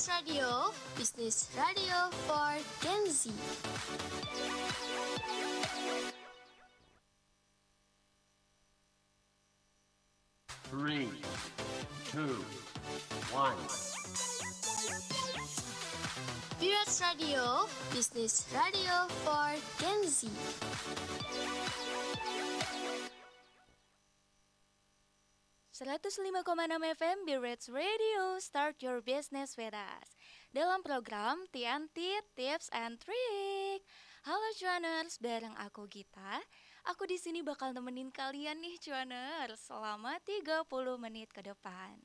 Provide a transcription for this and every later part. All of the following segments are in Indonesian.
Build Radio, Business Radio for Gen Z. Three, two, one. Build Radio, Business Radio for Gen Z. enam FM Birds Radio. Start your business with us. Dalam program TNT Tips and Trick. Halo cuaners, bareng aku Gita. Aku di sini bakal nemenin kalian nih cuaners Selama 30 menit ke depan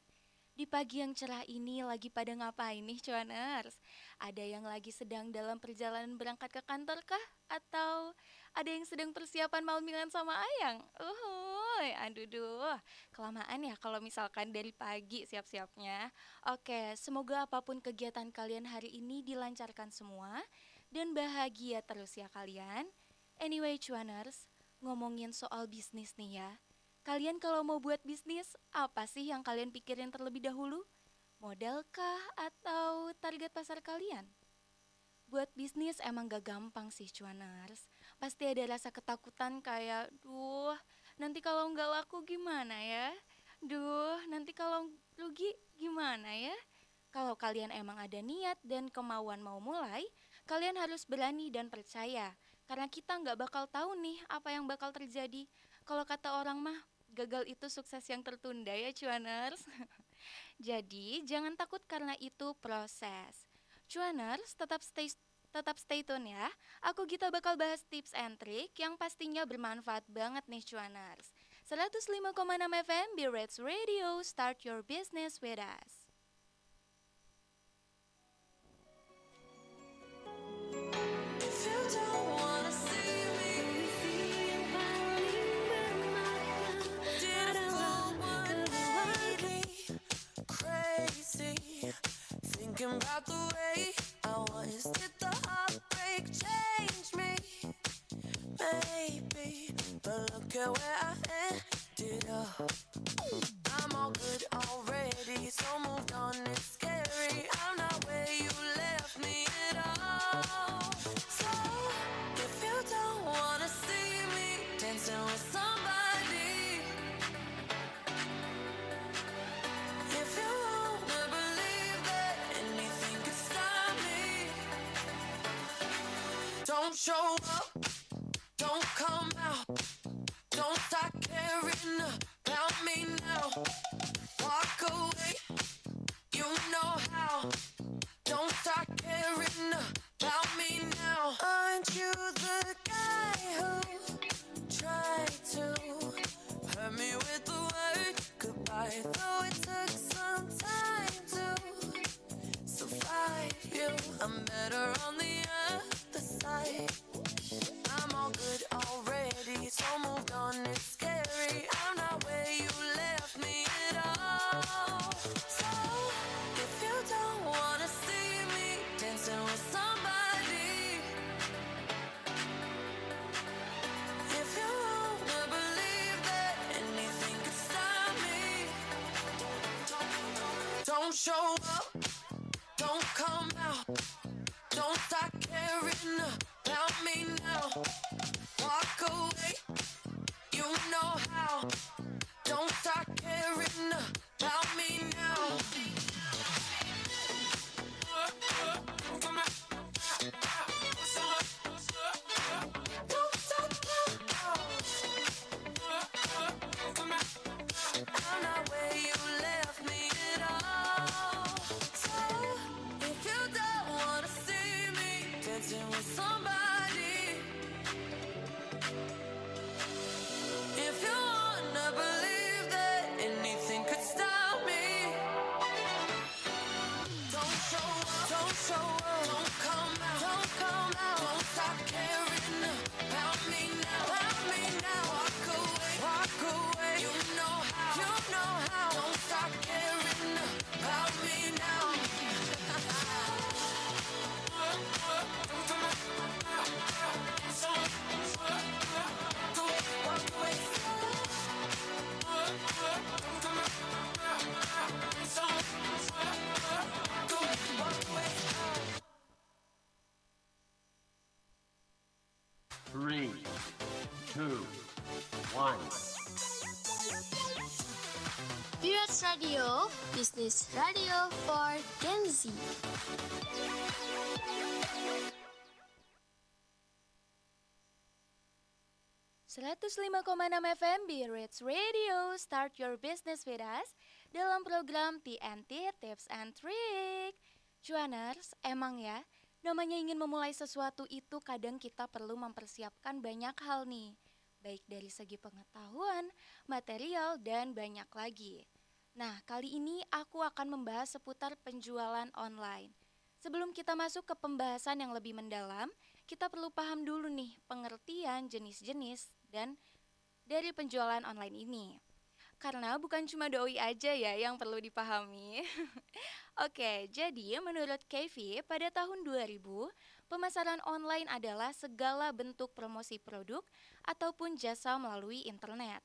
di pagi yang cerah ini lagi pada ngapain nih cuaners? Ada yang lagi sedang dalam perjalanan berangkat ke kantor kah? Atau ada yang sedang persiapan mau milan sama ayang? Uhuy, aduh duh, kelamaan ya kalau misalkan dari pagi siap-siapnya. Oke, semoga apa pun kegiatan kalian hari ini dilancarkan semua dan bahagia terus ya kalian. Anyway cuaners, ngomongin soal bisnis nih ya. Kalian kalau mau buat bisnis, apa sih yang kalian pikirin terlebih dahulu? Modalkah atau target pasar kalian? Buat bisnis emang gak gampang sih cuaners. Pasti ada rasa ketakutan kayak, duh nanti kalau nggak laku gimana ya? Duh nanti kalau rugi gimana ya? Kalau kalian emang ada niat dan kemauan mau mulai, kalian harus berani dan percaya. Karena kita nggak bakal tahu nih apa yang bakal terjadi. Kalau kata orang mah, gagal itu sukses yang tertunda ya cuaners. Jadi jangan takut karena itu proses. Cuaners tetap stay tetap stay tune ya. Aku kita bakal bahas tips and trick yang pastinya bermanfaat banget nih cuaners. 105,6 FM Reds Radio, start your business with us. Thinking about the way I was. Did the heartbreak change me? Maybe, but look at where I ended up. I'm all good already, so moved on. It's you, I'm better on the other side. I'm all good already, so moved on. It's scary. Radio, Business Radio for Gen Z. enam FM Radio. Start your business with us Dalam program TNT Tips and Trick. Cuaners, emang ya Namanya ingin memulai sesuatu itu kadang kita perlu mempersiapkan banyak hal nih. Baik dari segi pengetahuan, material, dan banyak lagi Nah, kali ini aku akan membahas seputar penjualan online Sebelum kita masuk ke pembahasan yang lebih mendalam, kita perlu paham dulu nih pengertian jenis-jenis dan dari penjualan online ini. Karena bukan cuma doi aja ya yang perlu dipahami. Oke, jadi menurut KV pada tahun 2000, pemasaran online adalah segala bentuk promosi produk ataupun jasa melalui internet.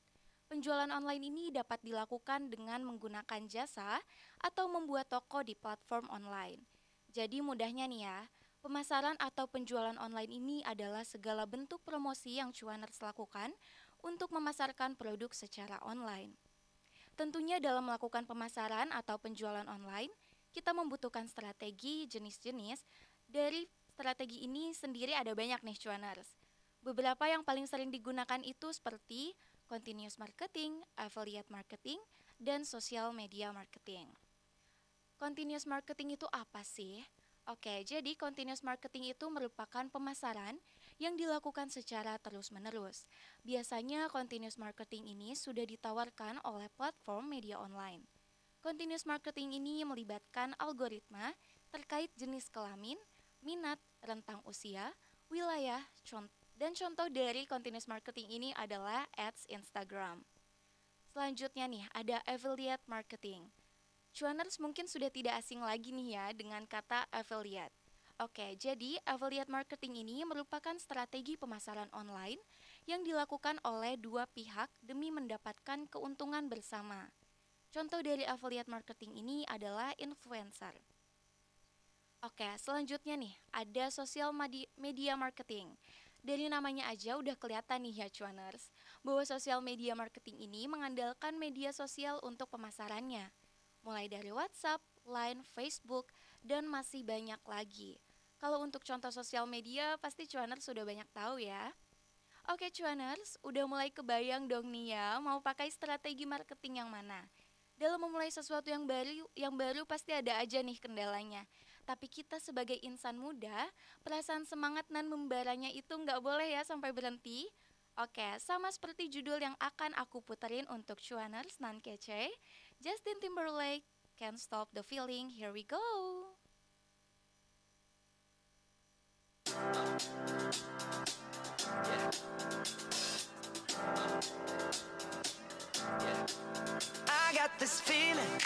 Penjualan online ini dapat dilakukan dengan menggunakan jasa atau membuat toko di platform online. Jadi mudahnya nih ya, Pemasaran atau penjualan online ini adalah segala bentuk promosi yang cuaners lakukan untuk memasarkan produk secara online. Tentunya dalam melakukan pemasaran atau penjualan online, kita membutuhkan strategi jenis-jenis. Dari strategi ini sendiri ada banyak nih cuaners. Beberapa yang paling sering digunakan itu seperti continuous marketing, affiliate marketing, dan social media marketing. Continuous marketing itu apa sih? Oke, jadi continuous marketing itu merupakan pemasaran yang dilakukan secara terus-menerus. Biasanya continuous marketing ini sudah ditawarkan oleh platform media online. Continuous marketing ini melibatkan algoritma terkait jenis kelamin, minat, rentang usia, wilayah, dan contoh dari continuous marketing ini adalah ads Instagram. Selanjutnya nih, ada affiliate marketing. Cuaners mungkin sudah tidak asing lagi nih ya dengan kata affiliate. Oke, jadi affiliate marketing ini merupakan strategi pemasaran online yang dilakukan oleh dua pihak demi mendapatkan keuntungan bersama. Contoh dari affiliate marketing ini adalah influencer. Oke, selanjutnya nih, ada social media marketing. Dari namanya aja udah kelihatan nih ya cuaners, bahwa social media marketing ini mengandalkan media sosial untuk pemasarannya mulai dari WhatsApp, Line, Facebook, dan masih banyak lagi. Kalau untuk contoh sosial media, pasti cuaners sudah banyak tahu ya. Oke cuaners, udah mulai kebayang dong nih ya, mau pakai strategi marketing yang mana? Dalam memulai sesuatu yang baru, yang baru pasti ada aja nih kendalanya. Tapi kita sebagai insan muda, perasaan semangat dan membaranya itu nggak boleh ya sampai berhenti. Oke, sama seperti judul yang akan aku puterin untuk cuaners nan kece. Justin Timberlake, Can't Stop the Feeling. Here we go. I got this feeling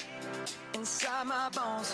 inside my bones.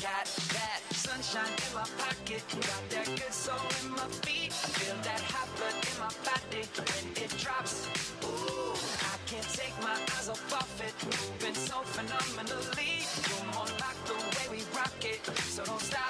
Got that sunshine in my pocket. Got that good soul in my feet. I feel that hot blood in my body when it drops. Ooh, I can't take my eyes off of it. Moving so phenomenally. You're more like the way we rock it. So don't stop.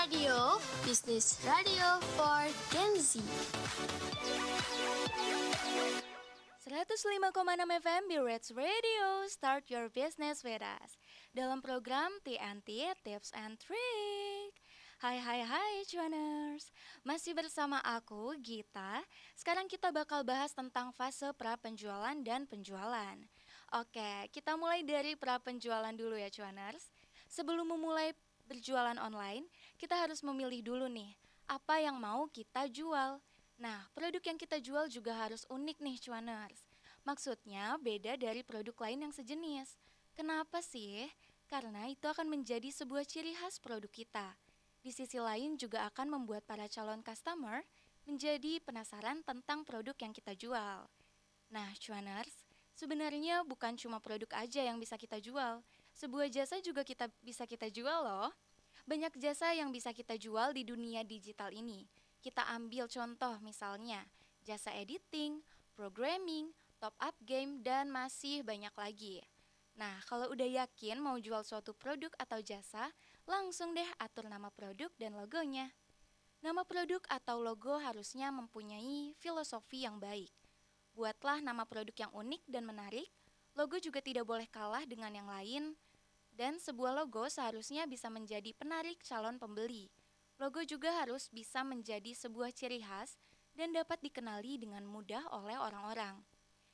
Radio, business radio for Gen Z. 105,6 FM Reds Radio, start your business with us. Dalam program TNT Tips and Trick. Hai hai hai cuaners, masih bersama aku Gita. Sekarang kita bakal bahas tentang fase pra penjualan dan penjualan. Oke, kita mulai dari pra penjualan dulu ya cuaners. Sebelum memulai berjualan online, kita harus memilih dulu nih, apa yang mau kita jual. Nah, produk yang kita jual juga harus unik nih cuaners. Maksudnya beda dari produk lain yang sejenis. Kenapa sih? Karena itu akan menjadi sebuah ciri khas produk kita. Di sisi lain juga akan membuat para calon customer menjadi penasaran tentang produk yang kita jual. Nah, cuaners, sebenarnya bukan cuma produk aja yang bisa kita jual. Sebuah jasa juga kita bisa kita jual loh. Banyak jasa yang bisa kita jual di dunia digital ini. Kita ambil contoh misalnya jasa editing, programming, top up game, dan masih banyak lagi. Nah, kalau udah yakin mau jual suatu produk atau jasa, langsung deh atur nama produk dan logonya. Nama produk atau logo harusnya mempunyai filosofi yang baik. Buatlah nama produk yang unik dan menarik. Logo juga tidak boleh kalah dengan yang lain. Dan sebuah logo seharusnya bisa menjadi penarik calon pembeli. Logo juga harus bisa menjadi sebuah ciri khas dan dapat dikenali dengan mudah oleh orang-orang.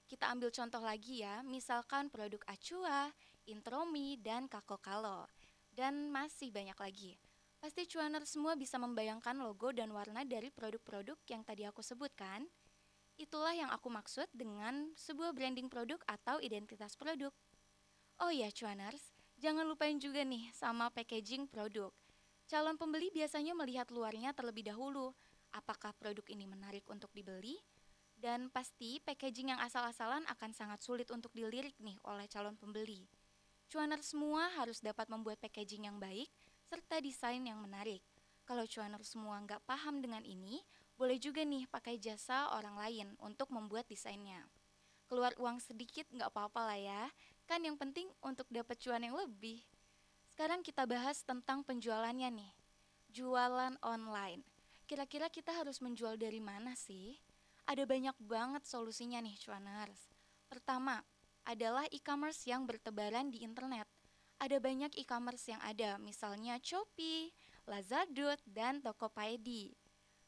Kita ambil contoh lagi ya, misalkan produk Acua, Intromi, dan Kakokalo. Dan masih banyak lagi. Pasti cuaner semua bisa membayangkan logo dan warna dari produk-produk yang tadi aku sebutkan. Itulah yang aku maksud dengan sebuah branding produk atau identitas produk. Oh ya cuaners, jangan lupain juga nih sama packaging produk. Calon pembeli biasanya melihat luarnya terlebih dahulu, apakah produk ini menarik untuk dibeli, dan pasti packaging yang asal-asalan akan sangat sulit untuk dilirik nih oleh calon pembeli. Cuaner semua harus dapat membuat packaging yang baik serta desain yang menarik. Kalau cuaner semua nggak paham dengan ini, boleh juga nih pakai jasa orang lain untuk membuat desainnya. Keluar uang sedikit nggak apa-apa lah ya, kan yang penting untuk dapat cuan yang lebih. Sekarang kita bahas tentang penjualannya nih. Jualan online. Kira-kira kita harus menjual dari mana sih? Ada banyak banget solusinya nih cuaners. Pertama, adalah e-commerce yang bertebaran di internet. Ada banyak e-commerce yang ada, misalnya Shopee, Lazada, dan Tokopedia.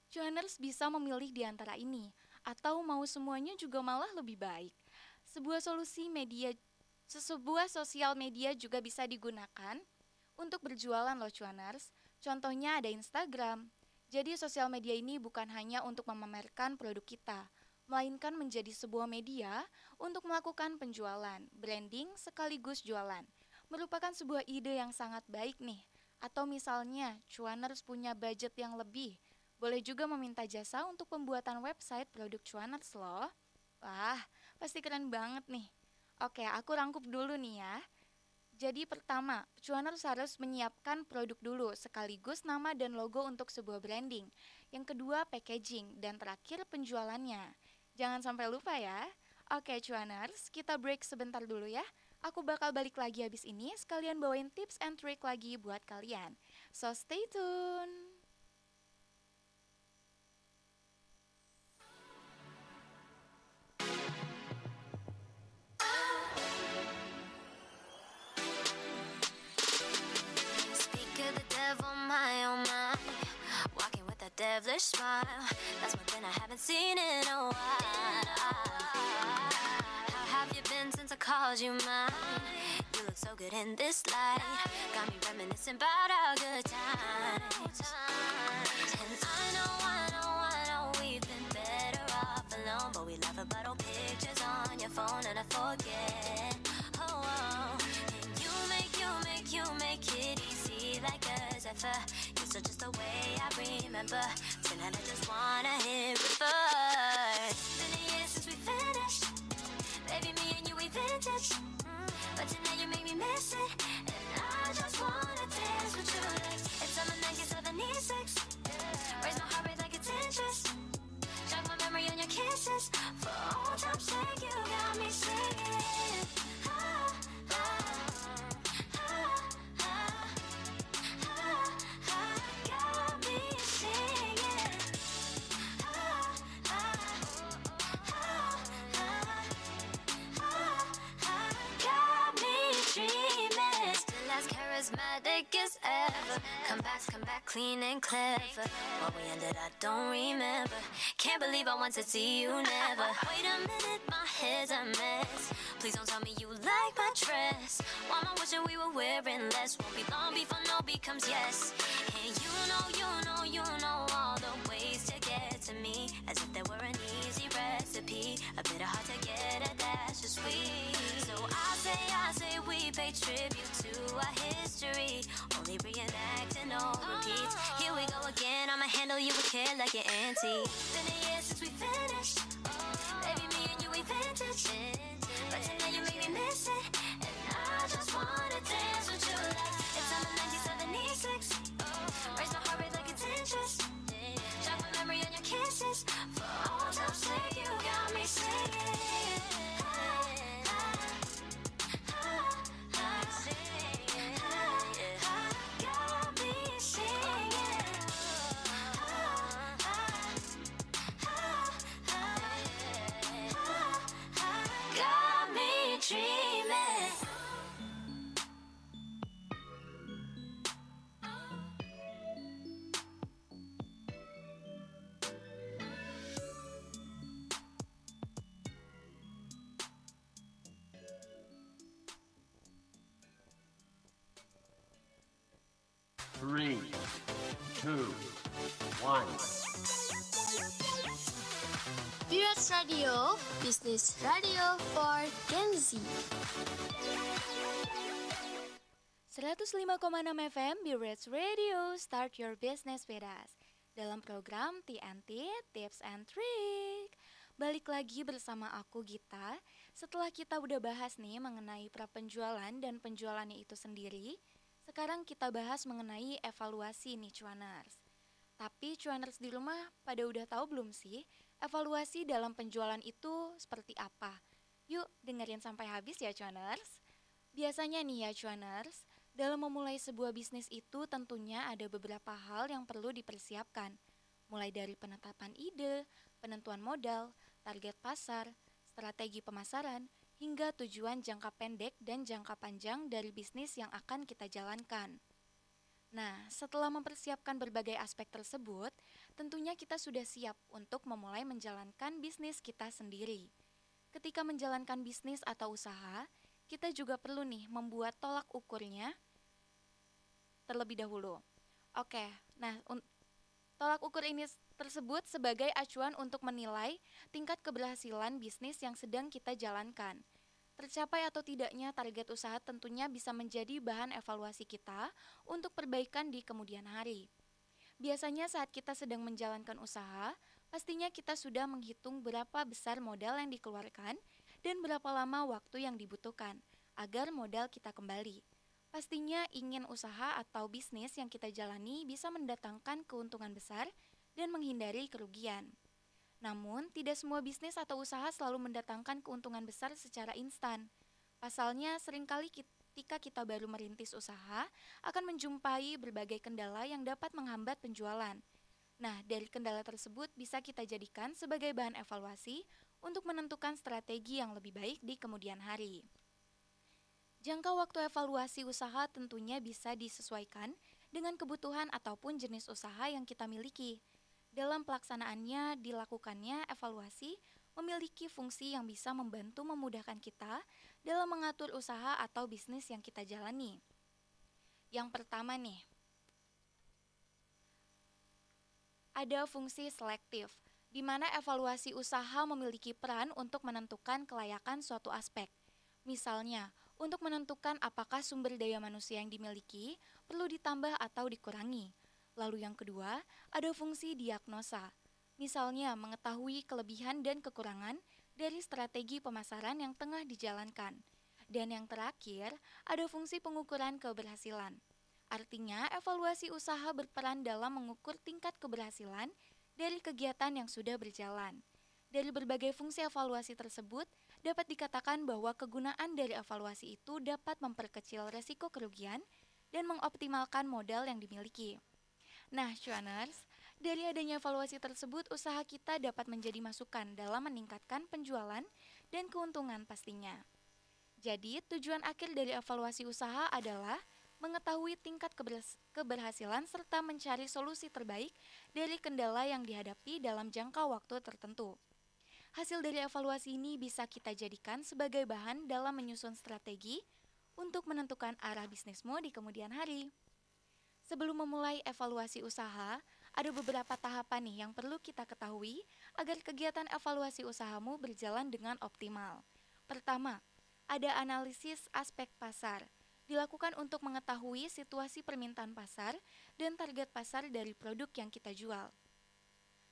Cuaners bisa memilih di antara ini, atau mau semuanya juga malah lebih baik. Sebuah solusi media, sebuah sosial media juga bisa digunakan untuk berjualan loh cuaners. Contohnya ada Instagram. Jadi sosial media ini bukan hanya untuk memamerkan produk kita, melainkan menjadi sebuah media untuk melakukan penjualan, branding sekaligus jualan. Merupakan sebuah ide yang sangat baik nih. Atau misalnya, cuaners punya budget yang lebih, boleh juga meminta jasa untuk pembuatan website produk cuaners loh. Wah, pasti keren banget nih. Oke, aku rangkup dulu nih ya. Jadi pertama, cuaners harus menyiapkan produk dulu sekaligus nama dan logo untuk sebuah branding. Yang kedua, packaging dan terakhir penjualannya. Jangan sampai lupa ya. Oke, cuaners, kita break sebentar dulu ya. Aku bakal balik lagi habis ini sekalian bawain tips and trick lagi buat kalian. So stay tune. Devilish smile. That's one thing I haven't seen in a while. How have you been since I called you mine? You look so good in this light. Got me reminiscing about our good times. And I know, I know, I know we've been better off alone. But we laugh about old pictures on your phone and I forget. Oh, oh. And you make, you make, you make it easy like if uh, you're still just the way I remember. Tonight I just wanna hear it first. Been a year since we finished. Baby, me and you, we vintage. Mm, But tonight you make me miss it. And I just wanna dance with you like it's summer 1976. Raise my heart rate like it's interest. Jog my memory on your kisses. For old time's sake, clean and clever. What we ended, I don't remember. Can't believe I want to see you never. Wait a minute, my head's a mess. Please don't tell me you like my dress. Why am I wishing we were wearing less? Won't be long before no becomes yes. And you know, you know, you know all the ways to get to me. As if there were an easy recipe. A bit of hard to get a dash of sweet. So I say, I say we pay tribute to our history. Only reenacting old repeats. Here we go again. I'ma handle you with care like your auntie. Been a year since we finished. Baby, me and you, we vintage. But tonight you make me miss it. And I just wanna dance with you like it's summer 1976. Three, two, one. Pirates Radio, business radio for Gen Z. 105,6 FM Reds Radio Start Your Business with Us Dalam program TNT Tips and Trick Balik lagi bersama aku Gita Setelah kita udah bahas nih mengenai prapenjualan dan penjualannya itu sendiri Sekarang kita bahas mengenai evaluasi nih cuaners Tapi cuaners di rumah pada udah tahu belum sih Evaluasi dalam penjualan itu seperti apa? Yuk dengerin sampai habis ya cuaners Biasanya nih ya cuaners, dalam memulai sebuah bisnis itu tentunya ada beberapa hal yang perlu dipersiapkan. Mulai dari penetapan ide, penentuan modal, target pasar, strategi pemasaran, hingga tujuan jangka pendek dan jangka panjang dari bisnis yang akan kita jalankan. Nah, setelah mempersiapkan berbagai aspek tersebut, tentunya kita sudah siap untuk memulai menjalankan bisnis kita sendiri. Ketika menjalankan bisnis atau usaha, kita juga perlu nih membuat tolak ukurnya terlebih dahulu. Oke, nah tolak ukur ini tersebut sebagai acuan untuk menilai tingkat keberhasilan bisnis yang sedang kita jalankan. Tercapai atau tidaknya target usaha tentunya bisa menjadi bahan evaluasi kita untuk perbaikan di kemudian hari. Biasanya saat kita sedang menjalankan usaha, pastinya kita sudah menghitung berapa besar modal yang dikeluarkan dan berapa lama waktu yang dibutuhkan agar modal kita kembali. Pastinya ingin usaha atau bisnis yang kita jalani bisa mendatangkan keuntungan besar dan menghindari kerugian. Namun, tidak semua bisnis atau usaha selalu mendatangkan keuntungan besar secara instan. Pasalnya, sering kali ketika kita baru merintis usaha, akan menjumpai berbagai kendala yang dapat menghambat penjualan. Nah, dari kendala tersebut bisa kita jadikan sebagai bahan evaluasi untuk menentukan strategi yang lebih baik di kemudian hari. Jangka waktu evaluasi usaha tentunya bisa disesuaikan dengan kebutuhan ataupun jenis usaha yang kita miliki. Dalam pelaksanaannya dilakukannya evaluasi memiliki fungsi yang bisa membantu memudahkan kita dalam mengatur usaha atau bisnis yang kita jalani. Yang pertama nih, ada fungsi selektif, di mana evaluasi usaha memiliki peran untuk menentukan kelayakan suatu aspek. Misalnya, untuk menentukan apakah sumber daya manusia yang dimiliki perlu ditambah atau dikurangi Lalu yang kedua, ada fungsi diagnosa. Misalnya mengetahui kelebihan dan kekurangan dari strategi pemasaran yang tengah dijalankan. Dan yang terakhir, ada fungsi pengukuran keberhasilan. Artinya, evaluasi usaha berperan dalam mengukur tingkat keberhasilan dari kegiatan yang sudah berjalan. Dari berbagai fungsi evaluasi tersebut, dapat dikatakan bahwa kegunaan dari evaluasi itu dapat memperkecil resiko kerugian dan mengoptimalkan modal yang dimiliki. Nah, cuaners, dari adanya evaluasi tersebut, usaha kita dapat menjadi masukan dalam meningkatkan penjualan dan keuntungan pastinya. Jadi, tujuan akhir dari evaluasi usaha adalah mengetahui tingkat keberhasilan serta mencari solusi terbaik dari kendala yang dihadapi dalam jangka waktu tertentu. Hasil dari evaluasi ini bisa kita jadikan sebagai bahan dalam menyusun strategi untuk menentukan arah bisnismu di kemudian hari. Sebelum memulai evaluasi usaha, ada beberapa tahapan nih yang perlu kita ketahui agar kegiatan evaluasi usahamu berjalan dengan optimal. Pertama, ada analisis aspek pasar. Dilakukan untuk mengetahui situasi permintaan pasar dan target pasar dari produk yang kita jual.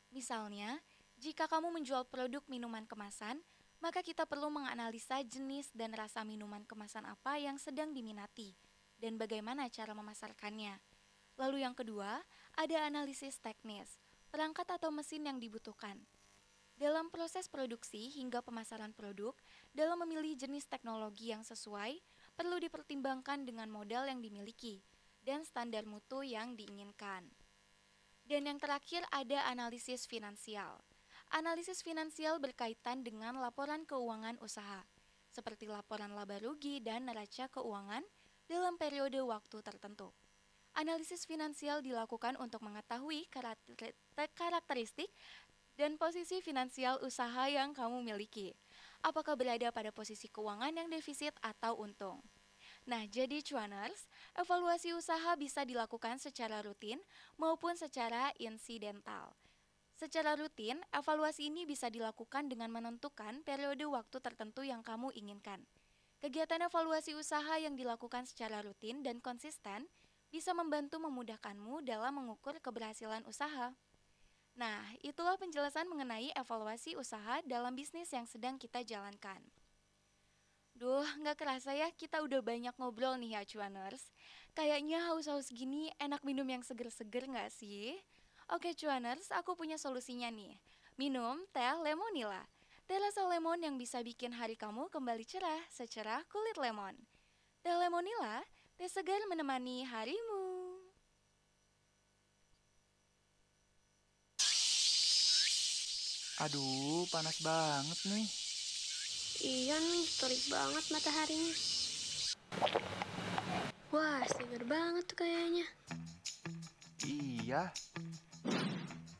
Misalnya, jika kamu menjual produk minuman kemasan, maka kita perlu menganalisa jenis dan rasa minuman kemasan apa yang sedang diminati dan bagaimana cara memasarkannya. Lalu yang kedua, ada analisis teknis, perangkat atau mesin yang dibutuhkan. Dalam proses produksi hingga pemasaran produk, dalam memilih jenis teknologi yang sesuai, perlu dipertimbangkan dengan modal yang dimiliki dan standar mutu yang diinginkan. Dan yang terakhir ada analisis finansial. Analisis finansial berkaitan dengan laporan keuangan usaha, seperti laporan laba rugi dan neraca keuangan dalam periode waktu tertentu. Analisis finansial dilakukan untuk mengetahui karakteristik dan posisi finansial usaha yang kamu miliki. Apakah berada pada posisi keuangan yang defisit atau untung? Nah, jadi cuaners, evaluasi usaha bisa dilakukan secara rutin maupun secara insidental. Secara rutin, evaluasi ini bisa dilakukan dengan menentukan periode waktu tertentu yang kamu inginkan. Kegiatan evaluasi usaha yang dilakukan secara rutin dan konsisten bisa membantu memudahkanmu dalam mengukur keberhasilan usaha. Nah, itulah penjelasan mengenai evaluasi usaha dalam bisnis yang sedang kita jalankan. Duh, nggak kerasa ya kita udah banyak ngobrol nih ya cuaners. Kayaknya haus-haus gini enak minum yang seger-seger nggak sih? Oke cuaners, aku punya solusinya nih. Minum teh lemonila. Teh rasa lemon yang bisa bikin hari kamu kembali cerah secerah kulit lemon. Teh lemonila Teh segar menemani harimu. Aduh, panas banget nih. Iya nih, terik banget mataharinya. Wah, seger banget tuh kayaknya. Iya,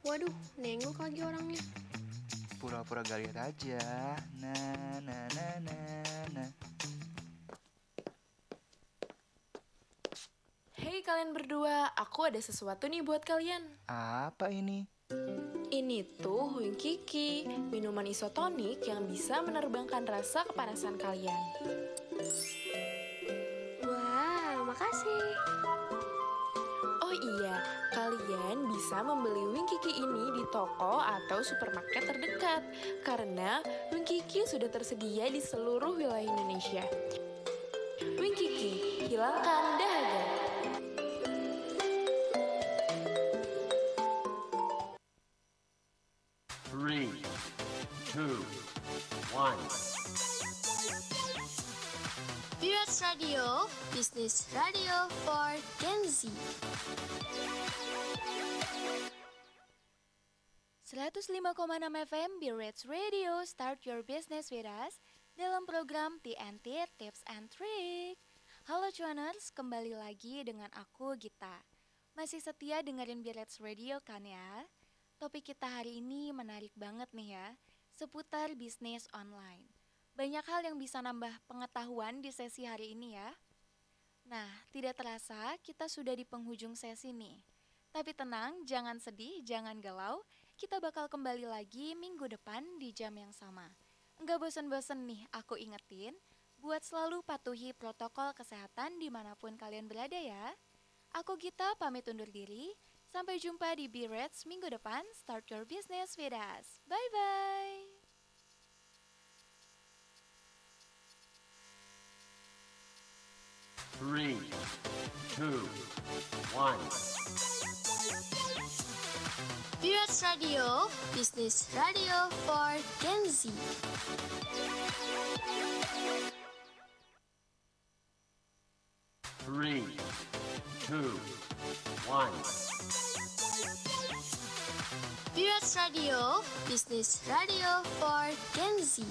Waduh, nengok lagi orangnya. pura-pura gak lihat aja. Nah, nah, nah, nah, nah. Hei kalian berdua, aku ada sesuatu nih buat kalian. Apa ini? Ini tuh Wing Kiki, minuman isotonik yang bisa menerbangkan rasa kepanasan kalian. Iya, kalian bisa membeli Wing Kiki ini di toko atau supermarket terdekat karena Wing Kiki sudah tersedia di seluruh wilayah Indonesia. Wing Kiki, hilangkan dahaga. Three, two, one. Radio, Business Radio for Gen Z. 105,6 FM B-Rates Radio Start Your Business with Us dalam program TNT Tips and Trick. Halo cuaners, kembali lagi dengan aku Gita. Masih setia dengerin B-Rates Radio kan ya? Topik kita hari ini menarik banget nih ya, seputar bisnis online. Banyak hal yang bisa nambah pengetahuan di sesi hari ini ya. Nah, tidak terasa kita sudah di penghujung sesi nih. Tapi tenang, jangan sedih, jangan galau, kita bakal kembali lagi minggu depan di jam yang sama. Enggak bosen-bosen nih aku ingetin, buat selalu patuhi protokol kesehatan di mana pun kalian berada ya. Aku Gita pamit undur diri, sampai jumpa di B-Reds minggu depan, start your business with us. Bye-bye! Three, two, one. Pirates Radio, Business Radio for Gen Z. Three, two, one. Pirates Radio, Business Radio for Gen Z.